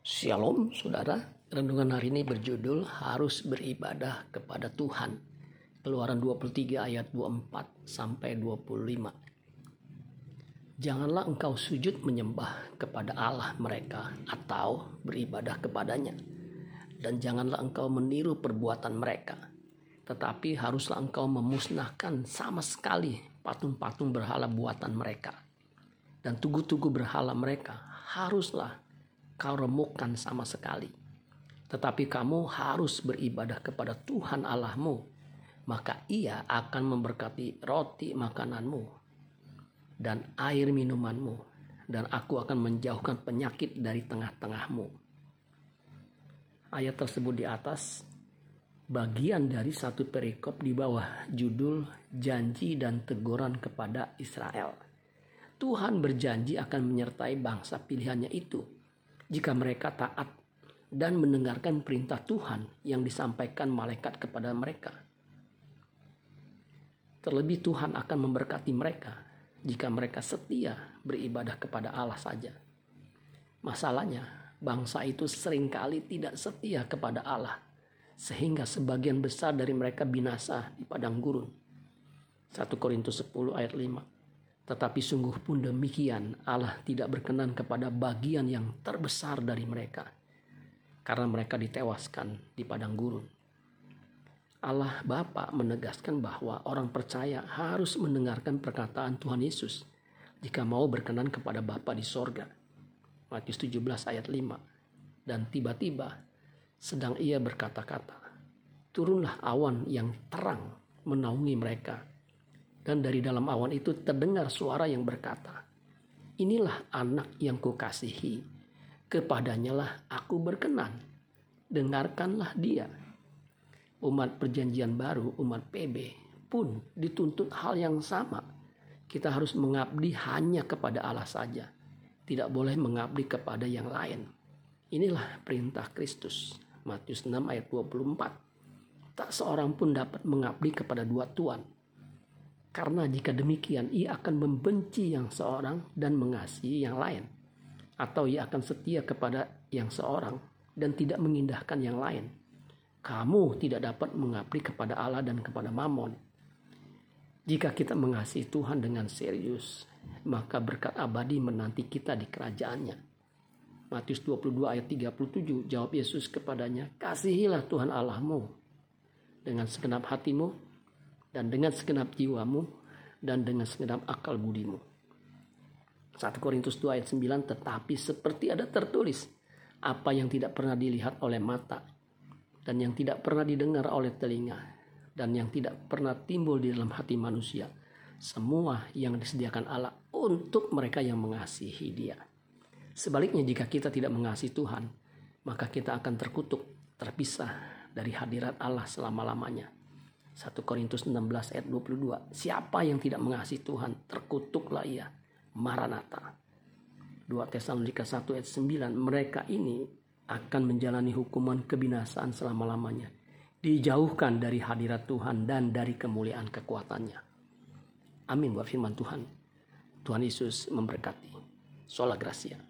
Shalom saudara, renungan hari ini berjudul harus beribadah kepada Tuhan. Keluaran 23 ayat 24 sampai 25. Janganlah engkau sujud menyembah kepada Allah mereka atau beribadah kepadanya. Dan janganlah engkau meniru perbuatan mereka. Tetapi haruslah engkau memusnahkan sama sekali patung-patung berhala buatan mereka. Dan tugu-tugu berhala mereka haruslah kau remukkan sama sekali. Tetapi kamu harus beribadah kepada Tuhan Allahmu, maka ia akan memberkati roti makananmu dan air minumanmu, dan aku akan menjauhkan penyakit dari tengah-tengahmu. Ayat tersebut di atas bagian dari satu perikop di bawah judul janji dan teguran kepada Israel. Tuhan berjanji akan menyertai bangsa pilihannya itu jika mereka taat dan mendengarkan perintah Tuhan yang disampaikan malaikat kepada mereka. Terlebih Tuhan akan memberkati mereka jika mereka setia beribadah kepada Allah saja. Masalahnya, bangsa itu sering kali tidak setia kepada Allah, sehingga sebagian besar dari mereka binasa di padang gurun. 1 Korintus 10 ayat 5 tetapi sungguh pun demikian Allah tidak berkenan kepada bagian yang terbesar dari mereka. Karena mereka ditewaskan di padang gurun. Allah Bapa menegaskan bahwa orang percaya harus mendengarkan perkataan Tuhan Yesus jika mau berkenan kepada Bapa di sorga. Matius 17 ayat 5. Dan tiba-tiba sedang ia berkata-kata, turunlah awan yang terang menaungi mereka dan dari dalam awan itu terdengar suara yang berkata, Inilah anak yang kukasihi, kepadanya lah aku berkenan, dengarkanlah dia. Umat perjanjian baru, umat PB pun dituntut hal yang sama. Kita harus mengabdi hanya kepada Allah saja, tidak boleh mengabdi kepada yang lain. Inilah perintah Kristus. Matius 6 ayat 24. Tak seorang pun dapat mengabdi kepada dua tuan, karena jika demikian ia akan membenci yang seorang dan mengasihi yang lain. Atau ia akan setia kepada yang seorang dan tidak mengindahkan yang lain. Kamu tidak dapat mengabdi kepada Allah dan kepada Mammon. Jika kita mengasihi Tuhan dengan serius, maka berkat abadi menanti kita di kerajaannya. Matius 22 ayat 37 jawab Yesus kepadanya, Kasihilah Tuhan Allahmu dengan segenap hatimu, dan dengan segenap jiwamu dan dengan segenap akal budimu. 1 Korintus 2 ayat 9 tetapi seperti ada tertulis apa yang tidak pernah dilihat oleh mata dan yang tidak pernah didengar oleh telinga dan yang tidak pernah timbul di dalam hati manusia semua yang disediakan Allah untuk mereka yang mengasihi Dia. Sebaliknya jika kita tidak mengasihi Tuhan, maka kita akan terkutuk, terpisah dari hadirat Allah selama-lamanya. 1 Korintus 16 ayat 22. Siapa yang tidak mengasihi Tuhan, terkutuklah ia. Maranatha. 2 Tesalonika 1 ayat 9. Mereka ini akan menjalani hukuman kebinasaan selama-lamanya. Dijauhkan dari hadirat Tuhan dan dari kemuliaan kekuatannya. Amin buat firman Tuhan. Tuhan Yesus memberkati. Sola Gracia.